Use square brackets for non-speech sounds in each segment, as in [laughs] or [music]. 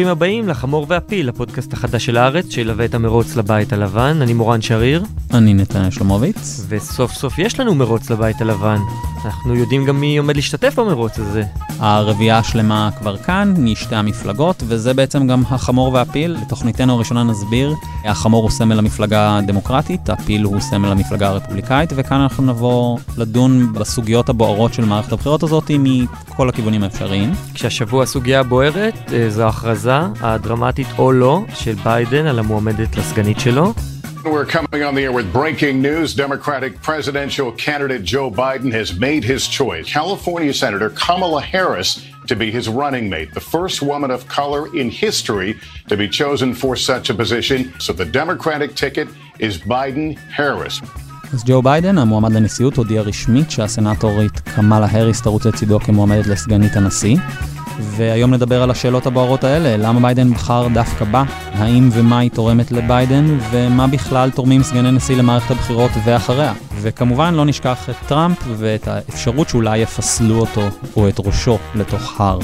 ברוכים הבאים לחמור והפיל, הפודקאסט החדש של הארץ, שילווה את המרוץ לבית הלבן. אני מורן שריר. אני נתניה שלומוביץ. וסוף סוף יש לנו מרוץ לבית הלבן. אנחנו יודעים גם מי עומד להשתתף במרוץ הזה. הרביעייה השלמה כבר כאן, משתי המפלגות, וזה בעצם גם החמור והפיל. לתוכניתנו הראשונה נסביר, החמור הוא סמל המפלגה הדמוקרטית, הפיל הוא סמל המפלגה הרפובליקאית, וכאן אנחנו נבוא לדון בסוגיות הבוערות של מערכת הבחירות הזאת מכל הכיוונים האפשריים. כשהשבוע הסוגיה הבוערת אה, זו ההכרזה הדרמטית או לא של ביידן על המועמדת לסגנית שלו. We're coming on the air with breaking news. Democratic presidential candidate Joe Biden has made his choice. California Senator Kamala Harris to be his running mate, the first woman of color in history to be chosen for such a position. So the Democratic ticket is Biden Harris. אז ג'ו ביידן, המועמד לנשיאות, הודיע רשמית שהסנטורית קמאלה האריס תרוץ לצידו כמועמדת לסגנית הנשיא. והיום נדבר על השאלות הבוערות האלה, למה ביידן בחר דווקא בה, האם ומה היא תורמת לביידן, ומה בכלל תורמים סגני נשיא למערכת הבחירות ואחריה. וכמובן לא נשכח את טראמפ ואת האפשרות שאולי יפסלו אותו או את ראשו לתוך הר.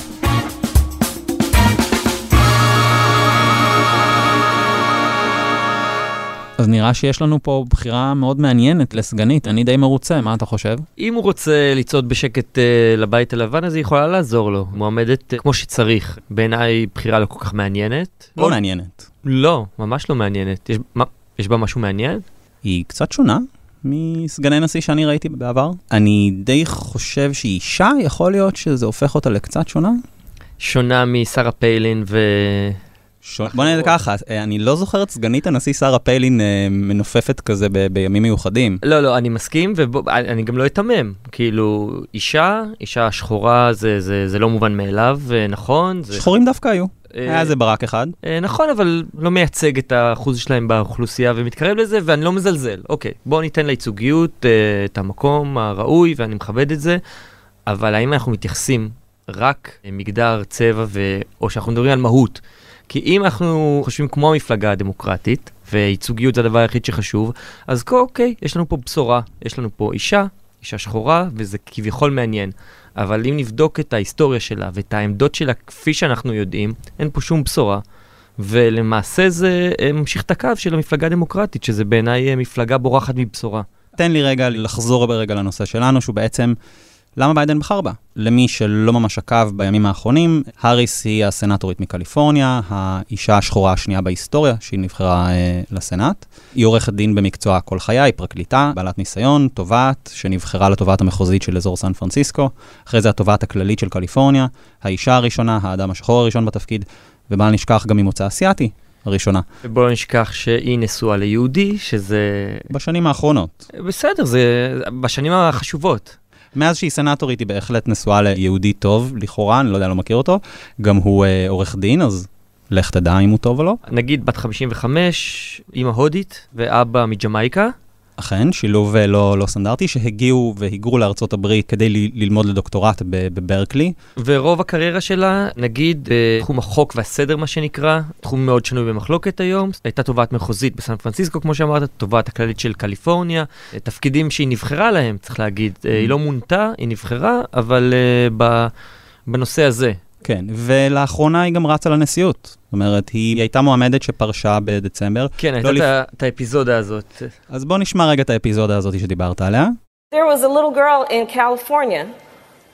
אז נראה שיש לנו פה בחירה מאוד מעניינת לסגנית, אני די מרוצה, מה אתה חושב? אם הוא רוצה לצעוד בשקט uh, לבית הלבן, אז היא יכולה לעזור לו. מועמדת uh, כמו שצריך. בעיניי בחירה לא כל כך מעניינת. לא מעניינת. לא, ממש לא מעניינת. יש, מה, יש בה משהו מעניין? היא קצת שונה מסגני נשיא שאני ראיתי בעבר. אני די חושב שהיא אישה, יכול להיות שזה הופך אותה לקצת שונה? שונה משרה פיילין ו... ש... בוא נגיד ככה, אני לא זוכר את סגנית הנשיא שרה פיילין אה, מנופפת כזה ב- בימים מיוחדים. לא, לא, אני מסכים, ואני גם לא אתמם. כאילו, אישה, אישה שחורה זה, זה, זה לא מובן מאליו, נכון. זה... שחורים דווקא היו. היה איזה ברק אחד. נכון, אבל לא מייצג את האחוז שלהם באוכלוסייה ומתקרב לזה, ואני לא מזלזל. אוקיי, בואו ניתן לייצוגיות את המקום הראוי, ואני מכבד את זה, אבל האם אנחנו מתייחסים רק מגדר, צבע, ו... או שאנחנו מדברים על מהות? כי אם אנחנו חושבים כמו המפלגה הדמוקרטית, וייצוגיות זה הדבר היחיד שחשוב, אז אוקיי, יש לנו פה בשורה, יש לנו פה אישה, אישה שחורה, וזה כביכול מעניין. אבל אם נבדוק את ההיסטוריה שלה ואת העמדות שלה כפי שאנחנו יודעים, אין פה שום בשורה. ולמעשה זה ממשיך את הקו של המפלגה הדמוקרטית, שזה בעיניי מפלגה בורחת מבשורה. תן לי רגע לחזור ברגע לנושא שלנו, שהוא בעצם... למה ביידן בחר בה? למי שלא ממש עקב בימים האחרונים, האריס היא הסנטורית מקליפורניה, האישה השחורה השנייה בהיסטוריה שהיא נבחרה אה, לסנאט. היא עורכת דין במקצוע כל חיי, היא פרקליטה, בעלת ניסיון, תובעת, שנבחרה לתובעת המחוזית של אזור סן פרנסיסקו. אחרי זה התובעת הכללית של קליפורניה, האישה הראשונה, האדם השחור הראשון בתפקיד, ובל נשכח גם ממוצא אסיאתי. הראשונה. ובואו לא נשכח שהיא נשואה ליהודי, שזה... בשנים האחרונות. בסדר, זה בשנים החשובות. מאז שהיא סנטורית היא בהחלט נשואה ליהודי טוב, לכאורה, אני לא יודע, לא מכיר אותו. גם הוא אה, עורך דין, אז לך תדע אם הוא טוב או לא. נגיד בת 55, אימא הודית ואבא מג'מייקה. אכן, שילוב אה, לא, לא סטנדרטי, שהגיעו והיגרו לארצות הברית כדי ל- ללמוד לדוקטורט בברקלי. ורוב הקריירה שלה, נגיד, בתחום החוק והסדר, מה שנקרא, תחום מאוד שנוי במחלוקת היום. הייתה תובעת מחוזית בסן פרנסיסקו, כמו שאמרת, תובעת הכללית של קליפורניה, תפקידים שהיא נבחרה להם, צריך להגיד. היא לא מונתה, היא נבחרה, אבל ב- בנושא הזה. כן, ולאחרונה היא גם רצה לנשיאות. זאת אומרת, היא הייתה מועמדת שפרשה בדצמבר. כן, הייתה לא לפ... את האפיזודה הזאת. אז בוא נשמע רגע את האפיזודה הזאת שדיברת עליה. There was a little girl in California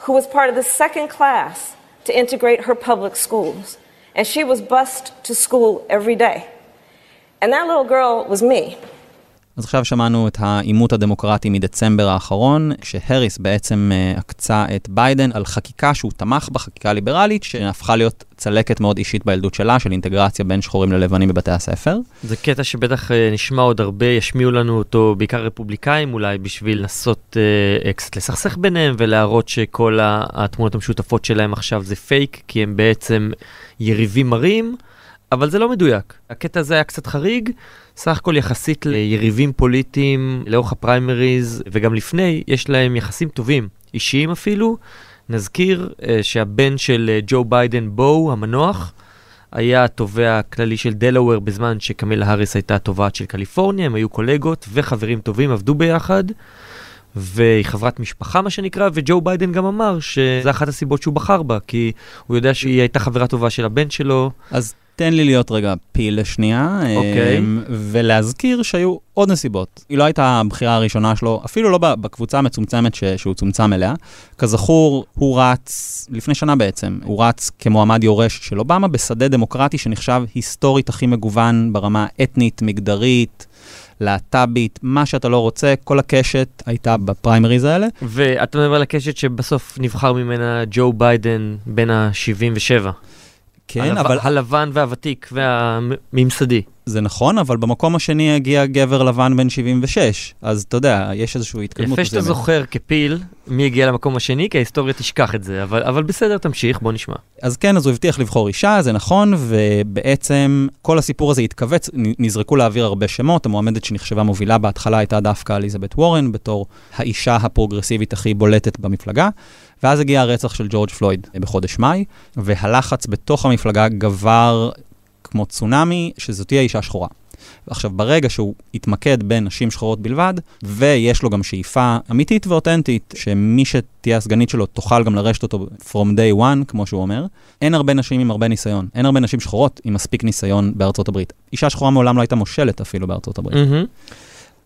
who was part of the second class to integrate her public schools. And she was bused to school every day. And that little girl was me. אז עכשיו שמענו את העימות הדמוקרטי מדצמבר האחרון, שהריס בעצם עקצה את ביידן על חקיקה שהוא תמך בה, חקיקה ליברלית, שהפכה להיות צלקת מאוד אישית בילדות שלה, של אינטגרציה בין שחורים ללבנים בבתי הספר. זה קטע שבטח נשמע עוד הרבה, ישמיעו לנו אותו, בעיקר רפובליקאים אולי, בשביל לנסות אה, קצת לסכסך ביניהם ולהראות שכל התמונות המשותפות שלהם עכשיו זה פייק, כי הם בעצם יריבים מרים. אבל זה לא מדויק. הקטע הזה היה קצת חריג, סך הכל יחסית ליריבים פוליטיים לאורך הפריימריז, וגם לפני, יש להם יחסים טובים, אישיים אפילו. נזכיר אה, שהבן של אה, ג'ו ביידן, בו, המנוח, היה התובע הכללי של דלאוור בזמן שקמאלה האריס הייתה התובעת של קליפורניה, הם היו קולגות וחברים טובים, עבדו ביחד. והיא חברת משפחה, מה שנקרא, וג'ו ביידן גם אמר שזה אחת הסיבות שהוא בחר בה, כי הוא יודע שהיא הייתה חברה טובה של הבן שלו. אז תן לי להיות רגע פיל לשנייה, אוקיי. אמ, ולהזכיר שהיו עוד נסיבות. היא לא הייתה הבחירה הראשונה שלו, אפילו לא בקבוצה המצומצמת ש- שהוא צומצם אליה. כזכור, הוא רץ, לפני שנה בעצם, הוא רץ כמועמד יורש של אובמה בשדה דמוקרטי שנחשב היסטורית הכי מגוון ברמה אתנית, מגדרית. להט"בית, מה שאתה לא רוצה, כל הקשת הייתה בפריימריז האלה. ואתה מדבר על הקשת שבסוף נבחר ממנה ג'ו ביידן בין ה-77. כן, אבל הלבן והוותיק והממסדי. זה נכון, אבל במקום השני הגיע גבר לבן בן 76, אז אתה יודע, יש איזושהי התקדמות יפה שאתה מסוימת. זוכר כפיל מי הגיע למקום השני, כי ההיסטוריה תשכח את זה, אבל, אבל בסדר, תמשיך, בוא נשמע. אז כן, אז הוא הבטיח לבחור אישה, זה נכון, ובעצם כל הסיפור הזה התכווץ, נזרקו לאוויר הרבה שמות, המועמדת שנחשבה מובילה בהתחלה הייתה דווקא אליזבת וורן, בתור האישה הפרוגרסיבית הכי בולטת במפלגה, ואז הגיע הרצח של ג'ורג' פלויד בחודש מאי, והלחץ בתוך המפלגה גבר כמו צונאמי, שזאת תהיה אישה שחורה. עכשיו, ברגע שהוא יתמקד בין נשים שחורות בלבד, ויש לו גם שאיפה אמיתית ואותנטית, שמי שתהיה הסגנית שלו תוכל גם לרשת אותו from day one, כמו שהוא אומר, אין הרבה נשים עם הרבה ניסיון. אין הרבה נשים שחורות עם מספיק ניסיון בארצות הברית. אישה שחורה מעולם לא הייתה מושלת אפילו בארצות הברית. מהמם.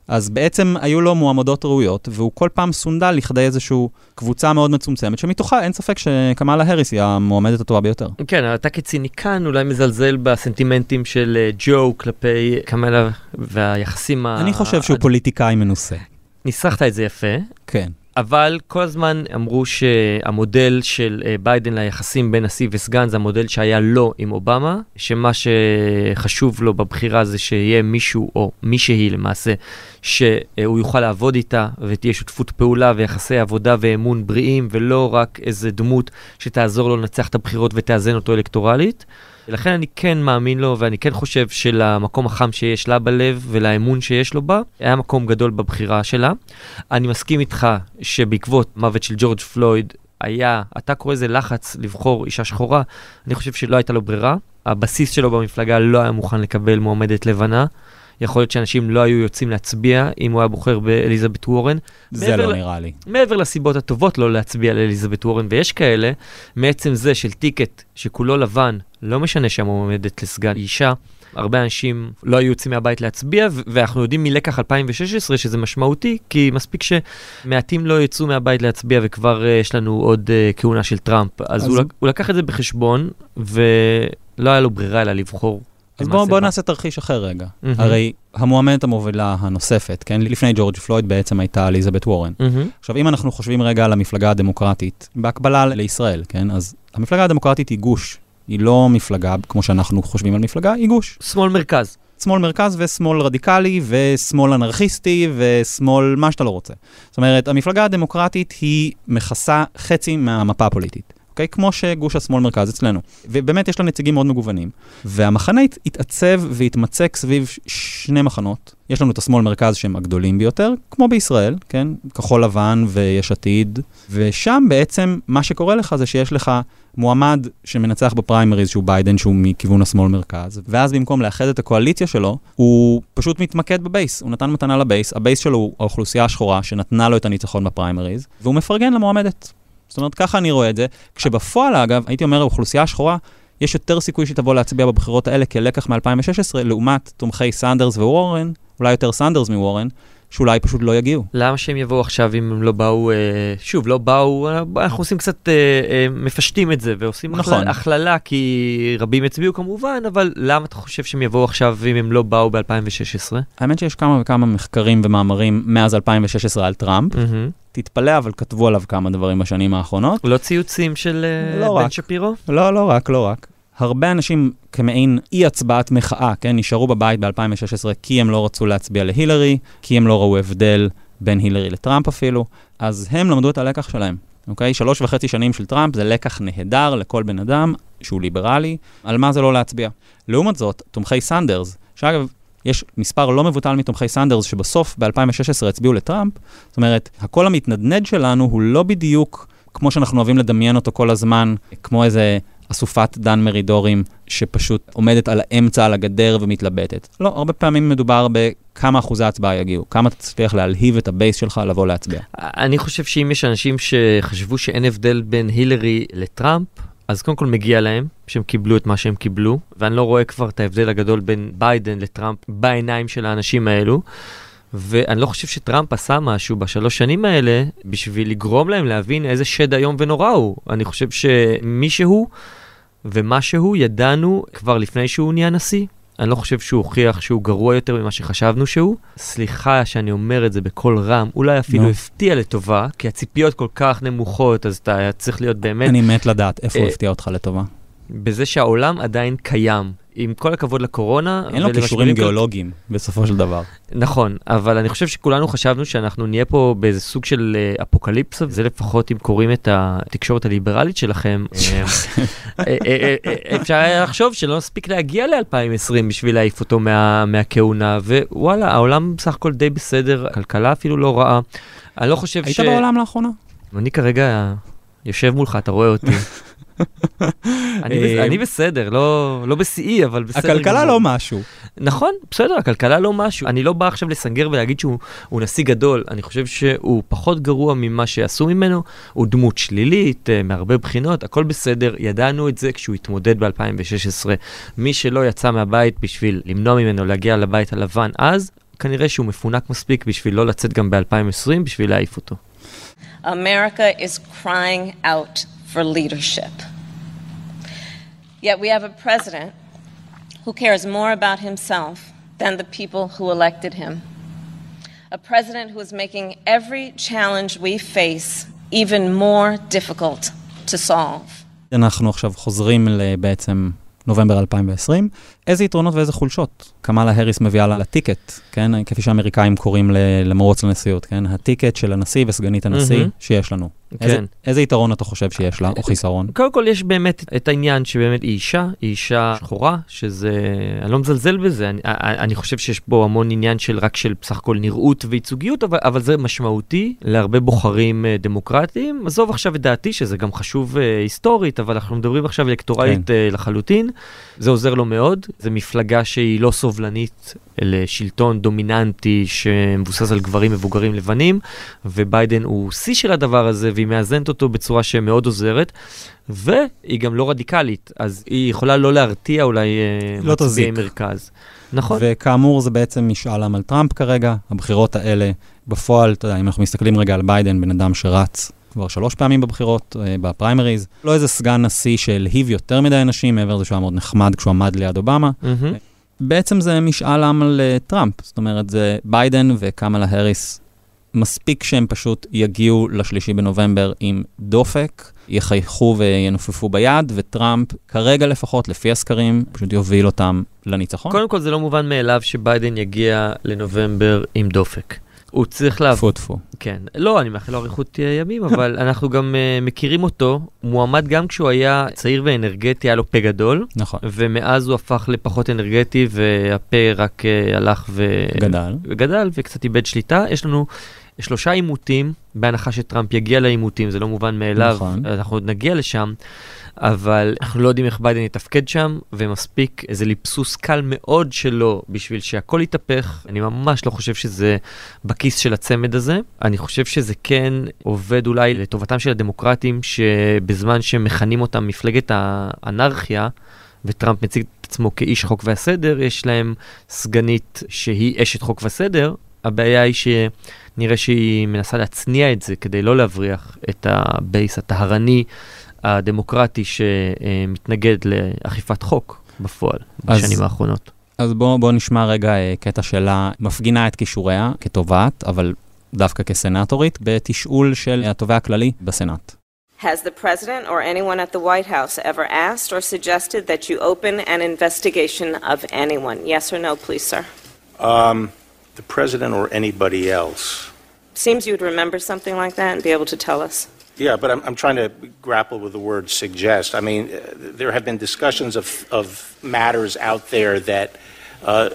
אז בעצם היו לו מועמדות ראויות, והוא כל פעם סונדל לכדי איזושהי קבוצה מאוד מצומצמת, שמתוכה אין ספק שקמאלה האריס היא המועמדת הטובה ביותר. כן, אתה כציניקן אולי מזלזל בסנטימנטים של אה, ג'ו כלפי קמלה והיחסים ה... אני חושב שהוא פוליטיקאי מנוסה. ניסחת את זה יפה, כן. אבל כל הזמן אמרו שהמודל של אה, ביידן ליחסים בין נשיא וסגן זה המודל שהיה לו עם אובמה, שמה שחשוב לו בבחירה זה שיהיה מישהו או מישהי למעשה, שהוא יוכל לעבוד איתה ותהיה שותפות פעולה ויחסי עבודה ואמון בריאים, ולא רק איזה דמות שתעזור לו לנצח את הבחירות ותאזן אותו אלקטורלית. ולכן אני כן מאמין לו, ואני כן חושב שלמקום החם שיש לה בלב ולאמון שיש לו בה, היה מקום גדול בבחירה שלה. אני מסכים איתך שבעקבות מוות של ג'ורג' פלויד, היה, אתה קורא לזה לחץ לבחור אישה שחורה, אני חושב שלא הייתה לו ברירה. הבסיס שלו במפלגה לא היה מוכן לקבל מועמדת לבנה. יכול להיות שאנשים לא היו יוצאים להצביע אם הוא היה בוחר באליזבת וורן. זה לא ל- נראה לי. מעבר לסיבות הטובות לא להצביע לאליזבת וורן, ויש כאלה, מעצם זה של טיקט שכולו לבן, לא משנה שהמועמדת לסגן אישה, הרבה אנשים לא היו יוצאים מהבית להצביע, ואנחנו יודעים מלקח 2016 שזה משמעותי, כי מספיק שמעטים לא יצאו מהבית להצביע וכבר uh, יש לנו עוד uh, כהונה של טראמפ. אז, אז- הוא, לק- הוא לקח את זה בחשבון, ולא היה לו ברירה אלא לבחור. אז בואו בוא. נעשה תרחיש אחר רגע. מהמם. הרי המועמדת המובילה הנוספת, כן, לפני ג'ורג' פלויד בעצם הייתה אליזבת וורן. מהמם. עכשיו, אם אנחנו חושבים רגע על המפלגה הדמוקרטית, בהקבלה לישראל, כן, אז המפלגה הדמוקרטית היא גוש. היא לא מפלגה, כמו שאנחנו חושבים על מפלגה, היא גוש. שמאל מרכז. שמאל מרכז ושמאל רדיקלי ושמאל אנרכיסטי ושמאל מה שאתה לא רוצה. זאת אומרת, המפלגה הדמוקרטית היא מכסה חצי מהמפה הפוליטית. אוקיי? כמו שגוש השמאל מרכז אצלנו. ובאמת יש לה נציגים מאוד מגוונים. והמחנה הת- התעצב והתמצק סביב שני מחנות. יש לנו את השמאל מרכז שהם הגדולים ביותר, כמו בישראל, כן? כחול לבן ויש עתיד. ושם בעצם מה שקורה לך זה שיש לך מועמד שמנצח בפריימריז שהוא ביידן, שהוא מכיוון השמאל מרכז, ואז במקום לאחד את הקואליציה שלו, הוא פשוט מתמקד ב base. הוא נתן מתנה ל base, ה base שלו הוא האוכלוסייה השחורה שנתנה לו את הניצחון בפריימריז, והוא מפרגן למועמדת. זאת אומרת, ככה אני רואה את זה, כשבפועל, אגב, הייתי אומר, האוכלוסייה השחורה, יש יותר סיכוי שתבוא להצביע בבחירות האלה כלקח מ-2016, לעומת תומכי סנדרס ווורן, אולי יותר סנדרס מוורן, שאולי פשוט לא יגיעו. למה שהם יבואו עכשיו אם הם לא באו, אה, שוב, לא באו, אה, אנחנו עושים קצת, אה, אה, מפשטים את זה ועושים נכון. הכללה, כי רבים הצביעו כמובן, אבל למה אתה חושב שהם יבואו עכשיו אם הם לא באו ב-2016? האמת שיש כמה וכמה מחקרים ומאמרים מאז 2016 על טראמפ. תתפלא, אבל כתבו עליו כמה דברים בשנים האחרונות. לא ציוצים של אה, לא בן רק. שפירו? לא, לא רק, לא רק. הרבה אנשים כמעין אי הצבעת מחאה, כן, נשארו בבית ב-2016 כי הם לא רצו להצביע להילרי, כי הם לא ראו הבדל בין הילרי לטראמפ אפילו, אז הם למדו את הלקח שלהם, אוקיי? שלוש וחצי שנים של טראמפ זה לקח נהדר לכל בן אדם שהוא ליברלי, על מה זה לא להצביע. לעומת זאת, תומכי סנדרס, שאגב, יש מספר לא מבוטל מתומכי סנדרס שבסוף ב-2016 הצביעו לטראמפ, זאת אומרת, הקול המתנדנד שלנו הוא לא בדיוק כמו שאנחנו אוהבים לדמיין אותו כל הזמן, כמו איזה אסופת דן מרידורים שפשוט עומדת על האמצע, על הגדר ומתלבטת. לא, הרבה פעמים מדובר כמה אחוזי הצבעה יגיעו, כמה תצליח להלהיב את ה base שלך לבוא להצביע. אני חושב שאם יש אנשים שחשבו שאין הבדל בין הילרי לטראמפ, אז קודם כל מגיע להם שהם קיבלו את מה שהם קיבלו, ואני לא רואה כבר את ההבדל הגדול בין ביידן לטראמפ בעיניים של האנשים האלו. ואני לא חושב שטראמפ עשה משהו בשלוש שנים האלה בשביל לגרום להם להבין איזה שד איום ונורא הוא. אני חושב שמישהו מי ומה שהוא ידענו כבר לפני שהוא נהיה נשיא. אני לא חושב שהוא הוכיח שהוא גרוע יותר ממה שחשבנו שהוא. סליחה שאני אומר את זה בקול רם, אולי אפילו no. הפתיע לטובה, כי הציפיות כל כך נמוכות, אז אתה צריך להיות באמת... אני מת לדעת איפה הוא אה, הפתיע אותך לטובה. בזה שהעולם עדיין קיים. עם כל הכבוד לקורונה. אין לו כישורים גיאולוגיים כל... בסופו של דבר. נכון, אבל אני חושב שכולנו חשבנו שאנחנו נהיה פה באיזה סוג של uh, אפוקליפסה, וזה לפחות אם קוראים את התקשורת הליברלית שלכם. אה, אה, אפשר היה לחשוב שלא נספיק להגיע ל-2020 בשביל להעיף אותו מה, מהכהונה, ווואלה, העולם בסך הכל די בסדר, הכלכלה אפילו לא רעה. אני לא חושב היית ש... היית בעולם לאחרונה? אני כרגע יושב מולך, אתה רואה אותי. [laughs] אני בסדר, לא, לא בשיאי, אבל בסדר. הכלכלה לא משהו. נכון, בסדר, הכלכלה לא משהו. אני לא בא עכשיו לסנגר ולהגיד שהוא נשיא גדול, אני חושב שהוא פחות גרוע ממה שעשו ממנו, הוא דמות שלילית אה, מהרבה בחינות, הכל בסדר, ידענו את זה כשהוא התמודד ב-2016. מי שלא יצא מהבית בשביל למנוע ממנו להגיע לבית הלבן אז, כנראה שהוא מפונק מספיק בשביל לא לצאת גם ב-2020 בשביל להעיף אותו. America is crying out for leadership. Yet we have a president who cares more about himself than the people who elected him. A president who is making every challenge we face even more difficult to solve. אנחנו עכשיו חוזרים בעצם נובמבר 2020. איזה יתרונות ואיזה חולשות קמאלה האריס מביאה לה לטיקט, כן? כפי שהאמריקאים קוראים למרוץ לנשיאות, כן? הטיקט של הנשיא וסגנית הנשיא mm-hmm. שיש לנו. כן. איזה, איזה יתרון אתה חושב שיש לה, או חיסרון? קודם כל יש באמת את העניין שבאמת היא אישה, היא אישה שחורה, שזה, אני לא מזלזל בזה, אני, אני חושב שיש בו המון עניין של רק של בסך הכל נראות וייצוגיות, אבל, אבל זה משמעותי להרבה בוחרים אה, דמוקרטיים. עזוב עכשיו את דעתי, שזה גם חשוב uh, היסטורית, אבל אנחנו מדברים עכשיו אלקטורלית כן. לחלוטין. זה עוזר לו מאוד, זו מפלגה שהיא לא סובלנית לשלטון דומיננטי שמבוסס על גברים מבוגרים לבנים, וביידן הוא שיא של הדבר הזה, והיא מאזנת אותו בצורה שמאוד עוזרת, והיא גם לא רדיקלית, אז היא יכולה לא להרתיע אולי אה, לא מצביעי מרכז. נכון. וכאמור, זה בעצם משאל עם על טראמפ כרגע, הבחירות האלה, בפועל, אתה יודע, אם אנחנו מסתכלים רגע על ביידן, בן אדם שרץ כבר שלוש פעמים בבחירות, אה, בפריימריז. לא איזה סגן נשיא שהלהיב יותר מדי אנשים, מעבר לזה שהוא היה מאוד נחמד כשהוא עמד ליד אובמה. Mm-hmm. בעצם זה משאל עם על אה, טראמפ, זאת אומרת, זה ביידן וקמאלה האריס. מספיק שהם פשוט יגיעו לשלישי בנובמבר עם דופק, יחייכו וינופפו ביד, וטראמפ, כרגע לפחות, לפי הסקרים, פשוט יוביל אותם לניצחון. קודם כל, זה לא מובן מאליו שביידן יגיע לנובמבר עם דופק. הוא צריך לעבוד. טפו טפו. כן. לא, אני מאחל לו אריכות ימים, [laughs] אבל אנחנו גם uh, מכירים אותו. מועמד גם כשהוא היה צעיר ואנרגטי, היה לו פה גדול. נכון. ומאז הוא הפך לפחות אנרגטי, והפה רק uh, הלך ו... גדל. וגדל, וקצת איבד שליטה. יש לנו שלושה עימותים, בהנחה שטראמפ יגיע לעימותים, זה לא מובן מאליו. נכון. אנחנו עוד נגיע לשם. אבל אנחנו לא יודעים איך ביידן יתפקד שם, ומספיק איזה ליפסוס קל מאוד שלו בשביל שהכל יתהפך. אני ממש לא חושב שזה בכיס של הצמד הזה. אני חושב שזה כן עובד אולי לטובתם של הדמוקרטים, שבזמן שמכנים אותם מפלגת האנרכיה, וטראמפ מציג את עצמו כאיש חוק והסדר, יש להם סגנית שהיא אשת חוק וסדר. הבעיה היא שנראה שהיא מנסה להצניע את זה כדי לא להבריח את ה base הטהרני הדמוקרטי שמתנגד לאכיפת חוק בפועל אז, בשנים האחרונות. אז בואו בוא נשמע רגע אה, קטע שלה מפגינה את כישוריה כתובעת, אבל דווקא כסנטורית, בתשאול של התובע הכללי בסנאט. Has the president or anyone at the White House ever asked or suggested that you open an investigation of anyone? Yes or no, please, sir? Um, the president or anybody else. Seems you would remember something like that and be able to tell us. Yeah, but I'm, I'm trying to grapple with the word suggest. I mean, uh, there have been discussions of, of matters out there that uh,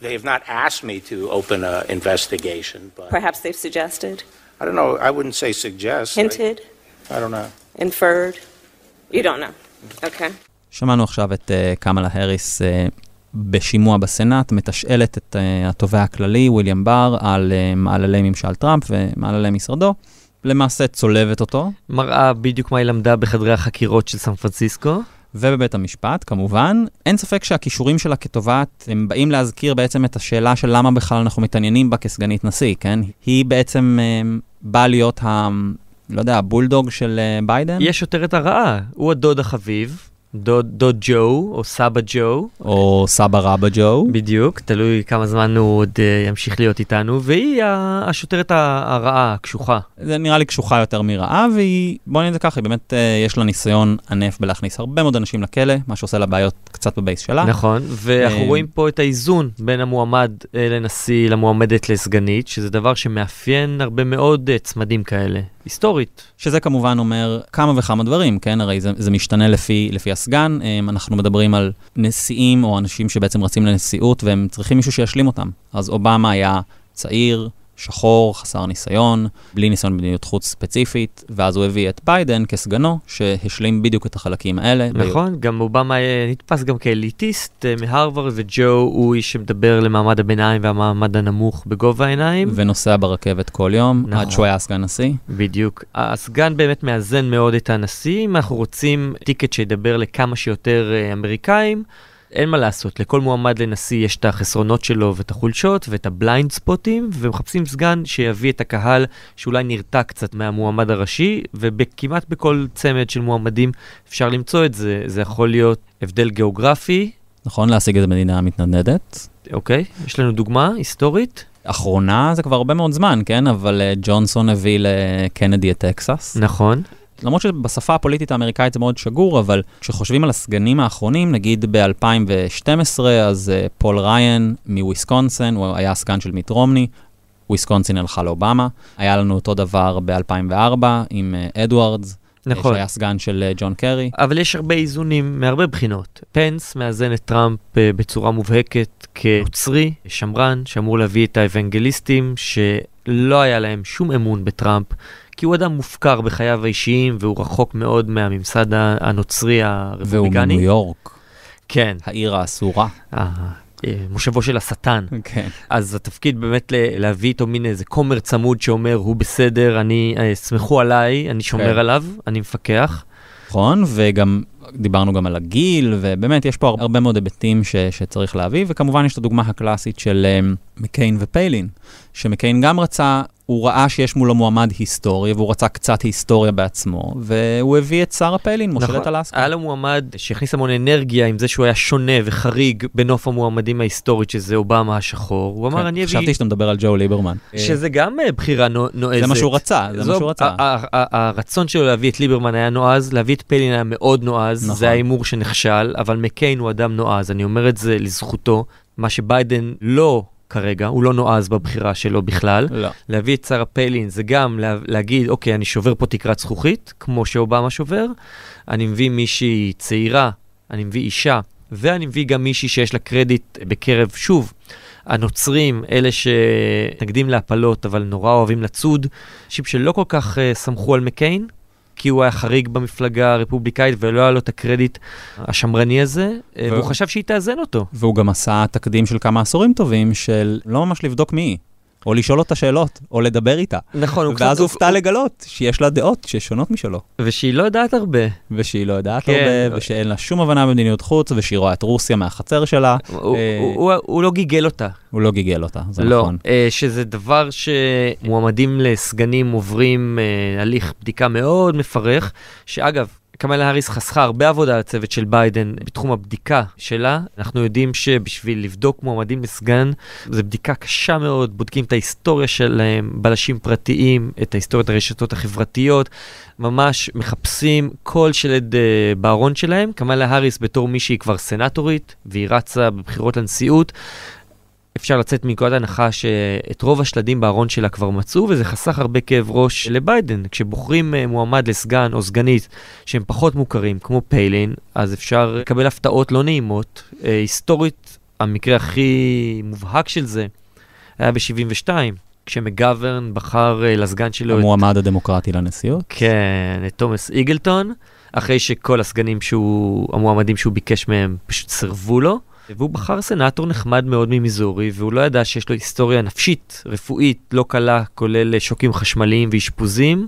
they have not asked me to open an investigation. But Perhaps they've suggested? I don't know. I wouldn't say suggest. Hinted? I, I don't know. Inferred? You don't know. Okay. שמענו עכשיו את קמאלה האריס בשימוע בסנאט מתשאלת את uh, התובע הכללי, ויליאם בר, על uh, מעללי ממשל טראמפ ומעללי משרדו. למעשה צולבת אותו. מראה בדיוק מה היא למדה בחדרי החקירות של סן פרנסיסקו. ובבית המשפט, כמובן. אין ספק שהכישורים שלה כתובעת, הם באים להזכיר בעצם את השאלה של למה בכלל אנחנו מתעניינים בה כסגנית נשיא, כן? היא בעצם אה, באה להיות ה... לא יודע, הבולדוג של ביידן? יש שוטרת הרעה, הוא הדוד החביב, דוד, דוד ג'ו, או סבא ג'ו. או סבא רבא ג'ו. בדיוק, תלוי כמה זמן הוא עוד uh, ימשיך להיות איתנו, והיא השוטרת הרעה, הקשוחה. זה נראה לי קשוחה יותר מרעה, והיא, בוא נגיד את זה ככה, היא באמת, uh, יש לה ניסיון ענף בלהכניס הרבה מאוד אנשים לכלא, מה שעושה לה בעיות קצת בבייס שלה. נכון, ואנחנו uh, רואים פה את האיזון בין המועמד לנשיא למועמדת לסגנית, שזה דבר שמאפיין הרבה מאוד uh, צמדים כאלה. היסטורית. שזה כמובן אומר כמה וכמה דברים, כן? הרי זה, זה משתנה לפי, לפי הסגן. אמ, אנחנו מדברים על נשיאים או אנשים שבעצם רצים לנשיאות והם צריכים מישהו שישלים אותם. אז אובמה היה צעיר, שחור, חסר ניסיון, בלי ניסיון במדיניות חוץ ספציפית, ואז הוא הביא את ביידן כסגנו, שהשלים בדיוק את החלקים האלה. נכון, והיו... גם אובמה נתפס גם כאליטיסט אה, מהרווארד, וג'ו הוא איש שמדבר למעמד הביניים והמעמד הנמוך בגובה העיניים. ונוסע ברכבת כל יום, נכון. עד שהוא היה סגן נשיא. בדיוק. הסגן באמת מאזן מאוד את הנשיא, אם אנחנו רוצים טיקט שידבר לכמה שיותר אה, אמריקאים. אין מה לעשות, לכל מועמד לנשיא יש את החסרונות שלו ואת החולשות ואת ה blind spotים, ומחפשים סגן שיביא את הקהל שאולי נרתע קצת מהמועמד הראשי, וכמעט בכל צמד של מועמדים אפשר למצוא את זה. זה יכול להיות הבדל גיאוגרפי. נכון, להשיג את המדינה המתנדנדת. אוקיי, יש לנו דוגמה היסטורית. אחרונה זה כבר הרבה מאוד זמן, כן? אבל אה, ג'ונסון הביא לקנדי את טקסס. נכון. למרות שבשפה הפוליטית האמריקאית זה מאוד שגור, אבל כשחושבים על הסגנים האחרונים, נגיד ב-2012, אז אה, פול ריין מוויסקונסין, הוא היה הסגן של מיט רומני, וויסקונסין הלכה לאובמה. היה לנו אותו דבר ב-2004 עם אה, אדוארדס. נכון. שהיה סגן של ג'ון קרי. אבל יש הרבה איזונים מהרבה בחינות. פנס מאזן את טראמפ בצורה מובהקת כנוצרי, שמרן, שאמור להביא את האוונגליסטים, שלא היה להם שום אמון בטראמפ. כי הוא אדם מופקר בחייו האישיים, והוא רחוק מאוד מהממסד הנוצרי הרפובליקני. והוא מניו יורק. כן. העיר האסורה. אה, מושבו של השטן. כן. אז התפקיד באמת להביא איתו מין איזה כומר צמוד שאומר, הוא בסדר, אני, אה, סמכו עליי, אני שומר כן. עליו, אני מפקח. נכון, וגם דיברנו גם על הגיל, ובאמת יש פה הרבה מאוד היבטים ש, שצריך להביא, וכמובן יש את הדוגמה הקלאסית של um, מקיין ופיילין, שמקיין גם רצה הוא ראה שיש מולו מועמד היסטורי, והוא רצה קצת היסטוריה בעצמו, והוא הביא את שר הפלין, מושלת נכון, אלסקה. היה לו מועמד שהכניס המון אנרגיה עם זה שהוא היה שונה וחריג בנוף המועמדים ההיסטורית, שזה אובמה השחור. הוא אמר, כן, אני אביא... חשבתי שאתה מדבר על ג'ו ליברמן. שזה גם אה, בחירה נועזת. זה מה שהוא רצה, זה מה שהוא רצה. הרצון שלו להביא את ליברמן היה נועז, להביא את פלין היה מאוד נועז, נכון. זה ההימור שנכשל, אבל מקיין הוא אדם נועז, אני אומר את זה לזכותו. מה שביידן לא כרגע, הוא לא נועז בבחירה שלו בכלל. לא. להביא את שרה פיילין זה גם לה, להגיד, אוקיי, אני שובר פה תקרת זכוכית, כמו שאובמה שובר, אני מביא מישהי צעירה, אני מביא אישה, ואני מביא גם מישהי שיש לה קרדיט בקרב, שוב, הנוצרים, אלה שנגדים להפלות, אבל נורא אוהבים לצוד, אנשים שלא כל כך uh, סמכו על מקיין, כי הוא היה חריג במפלגה הרפובליקאית ולא היה לו את הקרדיט השמרני הזה, והוא חשב שהיא תאזן אותו. והוא גם עשה תקדים של כמה עשורים טובים של לא ממש לבדוק מי היא. או לשאול אותה שאלות, או לדבר איתה. נכון, הוא קצת... ואז הופתע הוא... לגלות שיש לה דעות ששונות משלו. ושהיא לא יודעת הרבה. ושהיא לא יודעת כן. הרבה, ושאין לה שום הבנה במדיניות חוץ, ושהיא רואה את רוסיה מהחצר שלה. הוא, אה... הוא, הוא, הוא לא גיגל אותה. הוא לא גיגל אותה, זה לא, נכון. אה, שזה דבר שמועמדים לסגנים עוברים אה, הליך בדיקה מאוד מפרך, שאגב, קמאלה האריס חסכה הרבה עבודה לצוות של ביידן בתחום הבדיקה שלה. אנחנו יודעים שבשביל לבדוק מועמדים לסגן, זו בדיקה קשה מאוד, בודקים את ההיסטוריה שלהם, בלשים פרטיים, את ההיסטוריית הרשתות החברתיות, ממש מחפשים כל שלד uh, בארון שלהם. קמאלה האריס בתור מישהי כבר סנטורית, והיא רצה בבחירות לנשיאות. אפשר לצאת מנקודת הנחה שאת רוב השלדים בארון שלה כבר מצאו, וזה חסך הרבה כאב ראש לביידן. כשבוחרים אה, מועמד לסגן או סגנית שהם פחות מוכרים, כמו פיילין, אז אפשר לקבל הפתעות לא נעימות. אה, היסטורית, המקרה הכי מובהק של זה היה ב-72. כשמגוורן בחר uh, לסגן שלו... המועמד את... הדמוקרטי לנשיאות? כן, את תומאס איגלטון, אחרי שכל הסגנים שהוא, המועמדים שהוא ביקש מהם פשוט סירבו לו. והוא בחר סנאטור נחמד מאוד ממיזורי, והוא לא ידע שיש לו היסטוריה נפשית, רפואית, לא קלה, כולל שוקים חשמליים ואשפוזים.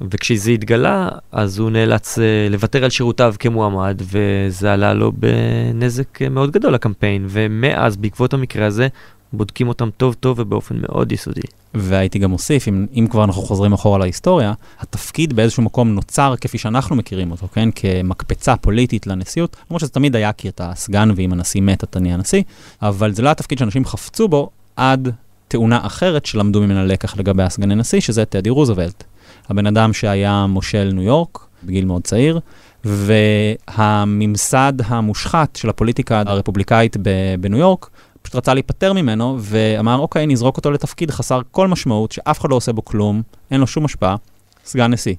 וכשזה התגלה, אז הוא נאלץ uh, לוותר על שירותיו כמועמד, וזה עלה לו בנזק uh, מאוד גדול לקמפיין, ומאז, בעקבות המקרה הזה, בודקים אותם טוב טוב ובאופן מאוד יסודי. והייתי גם מוסיף, אם, אם כבר אנחנו חוזרים אחורה להיסטוריה, התפקיד באיזשהו מקום נוצר כפי שאנחנו מכירים אותו, כן? כמקפצה פוליטית לנשיאות, למרות שזה תמיד היה כי אתה סגן ואם הנשיא מת אתה נהיה נשיא, אבל זה לא התפקיד שאנשים חפצו בו עד תאונה אחרת שלמדו ממנה לקח לגבי הסגני נשיא, שזה טדי רוזוולט. הבן אדם שהיה מושל ניו יורק בגיל מאוד צעיר, והממסד המושחת של הפוליטיקה הרפובליקאית בניו יורק, פשוט רצה להיפטר ממנו, ואמר, אוקיי, נזרוק אותו לתפקיד חסר כל משמעות, שאף אחד לא עושה בו כלום, אין לו שום השפעה, סגן נשיא.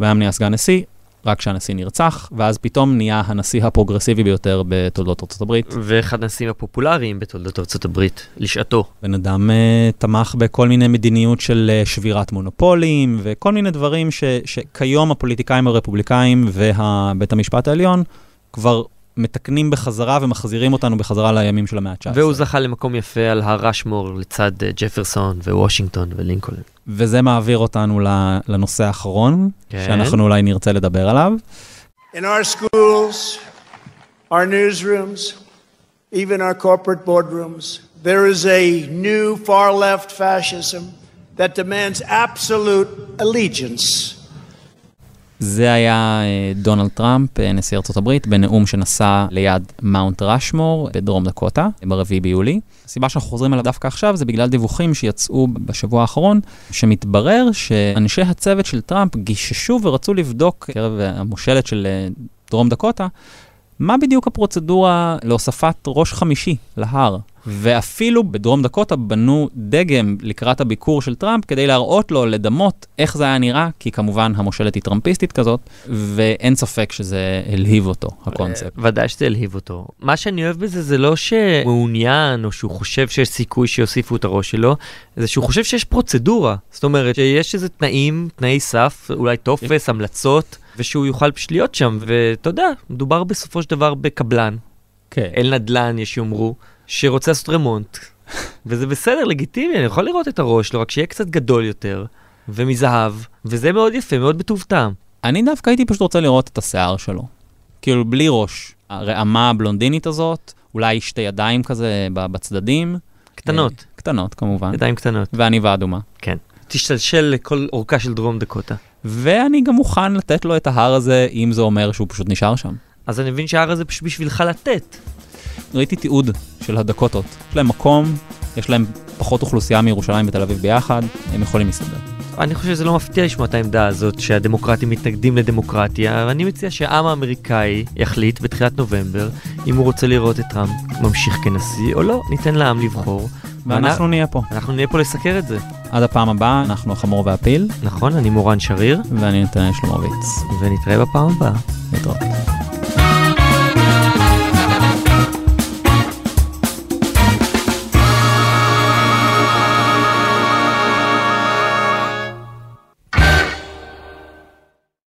והיום נהיה סגן נשיא, רק כשהנשיא נרצח, ואז פתאום נהיה הנשיא הפרוגרסיבי ביותר בתולדות ארצות הברית. ואחד הנשיאים הפופולריים בתולדות ארצות הברית, לשעתו. בן אדם uh, תמך בכל מיני מדיניות של uh, שבירת מונופולים, וכל מיני דברים ש, שכיום הפוליטיקאים הרפובליקאים ובית המשפט העליון כבר מתקנים בחזרה ומחזירים אותנו בחזרה לימים של המאה ה-19. והוא זכה למקום יפה על הר רשמור לצד uh, ג'פרסון ווושינגטון ולינקולן. וזה מעביר אותנו לנושא האחרון, כן. שאנחנו אולי נרצה לדבר עליו. In our schools, our newsrooms, even our corporate boardrooms, there is a new far-left fascism that demands absolute allegiance זה היה אה, דונלד טראמפ, אה, נשיא הברית, בנאום שנשא ליד מאונט רשמור בדרום דקוטה, ב-4 ביולי. הסיבה שאנחנו חוזרים עליו דווקא עכשיו זה בגלל דיווחים שיצאו בשבוע האחרון, שמתברר שאנשי הצוות של טראמפ גיששו ורצו לבדוק, קרב המושלת של אה, דרום דקוטה, מה בדיוק הפרוצדורה להוספת ראש חמישי להר? ואפילו בדרום דקוטה בנו דגם לקראת הביקור של טראמפ כדי להראות לו, לדמות איך זה היה נראה, כי כמובן המושלת היא טראמפיסטית כזאת, ואין ספק שזה הלהיב אותו, הקונספט. ודאי שזה הלהיב אותו. מה שאני אוהב בזה זה לא שהוא מעוניין, או שהוא חושב שיש סיכוי שיוסיפו את הראש שלו, זה שהוא חושב שיש פרוצדורה. זאת אומרת, שיש איזה תנאים, תנאי סף, אולי טופס, המלצות. ושהוא יוכל פשוט להיות שם, ואתה יודע, מדובר בסופו של דבר בקבלן. כן. אל נדל"ן, יש שיאמרו, שרוצה לעשות רמונט, וזה בסדר, לגיטימי, אני יכול לראות את הראש שלו, רק שיהיה קצת גדול יותר, ומזהב, וזה מאוד יפה, מאוד בטוב טעם. אני דווקא הייתי פשוט רוצה לראות את השיער שלו. כאילו, בלי ראש. הרעמה הבלונדינית הזאת, אולי שתי ידיים כזה בצדדים. קטנות. אה, קטנות, כמובן. ידיים קטנות. ועניבה אדומה. כן. תשתלשל לכל אורכה של דרום דקוטה. ואני גם מוכן לתת לו את ההר הזה, אם זה אומר שהוא פשוט נשאר שם. אז אני מבין שההר הזה פשוט בשבילך לתת. ראיתי תיעוד של הדקוטות. יש להם מקום, יש להם פחות אוכלוסייה מירושלים ותל אביב ביחד, הם יכולים להסתדר. אני חושב שזה לא מפתיע לשמוע את העמדה הזאת שהדמוקרטים מתנגדים לדמוקרטיה, ואני מציע שהעם האמריקאי יחליט בתחילת נובמבר אם הוא רוצה לראות את טראמפ ממשיך כנשיא או לא, ניתן לעם לבחור. ואנחנו נהיה פה. אנחנו נהיה פה לסקר את זה. עד הפעם הבאה, אנחנו החמור והפיל. נכון, אני מורן שריר. ואני נתנאל שלומוביץ. ונתראה בפעם הבאה. להתראות.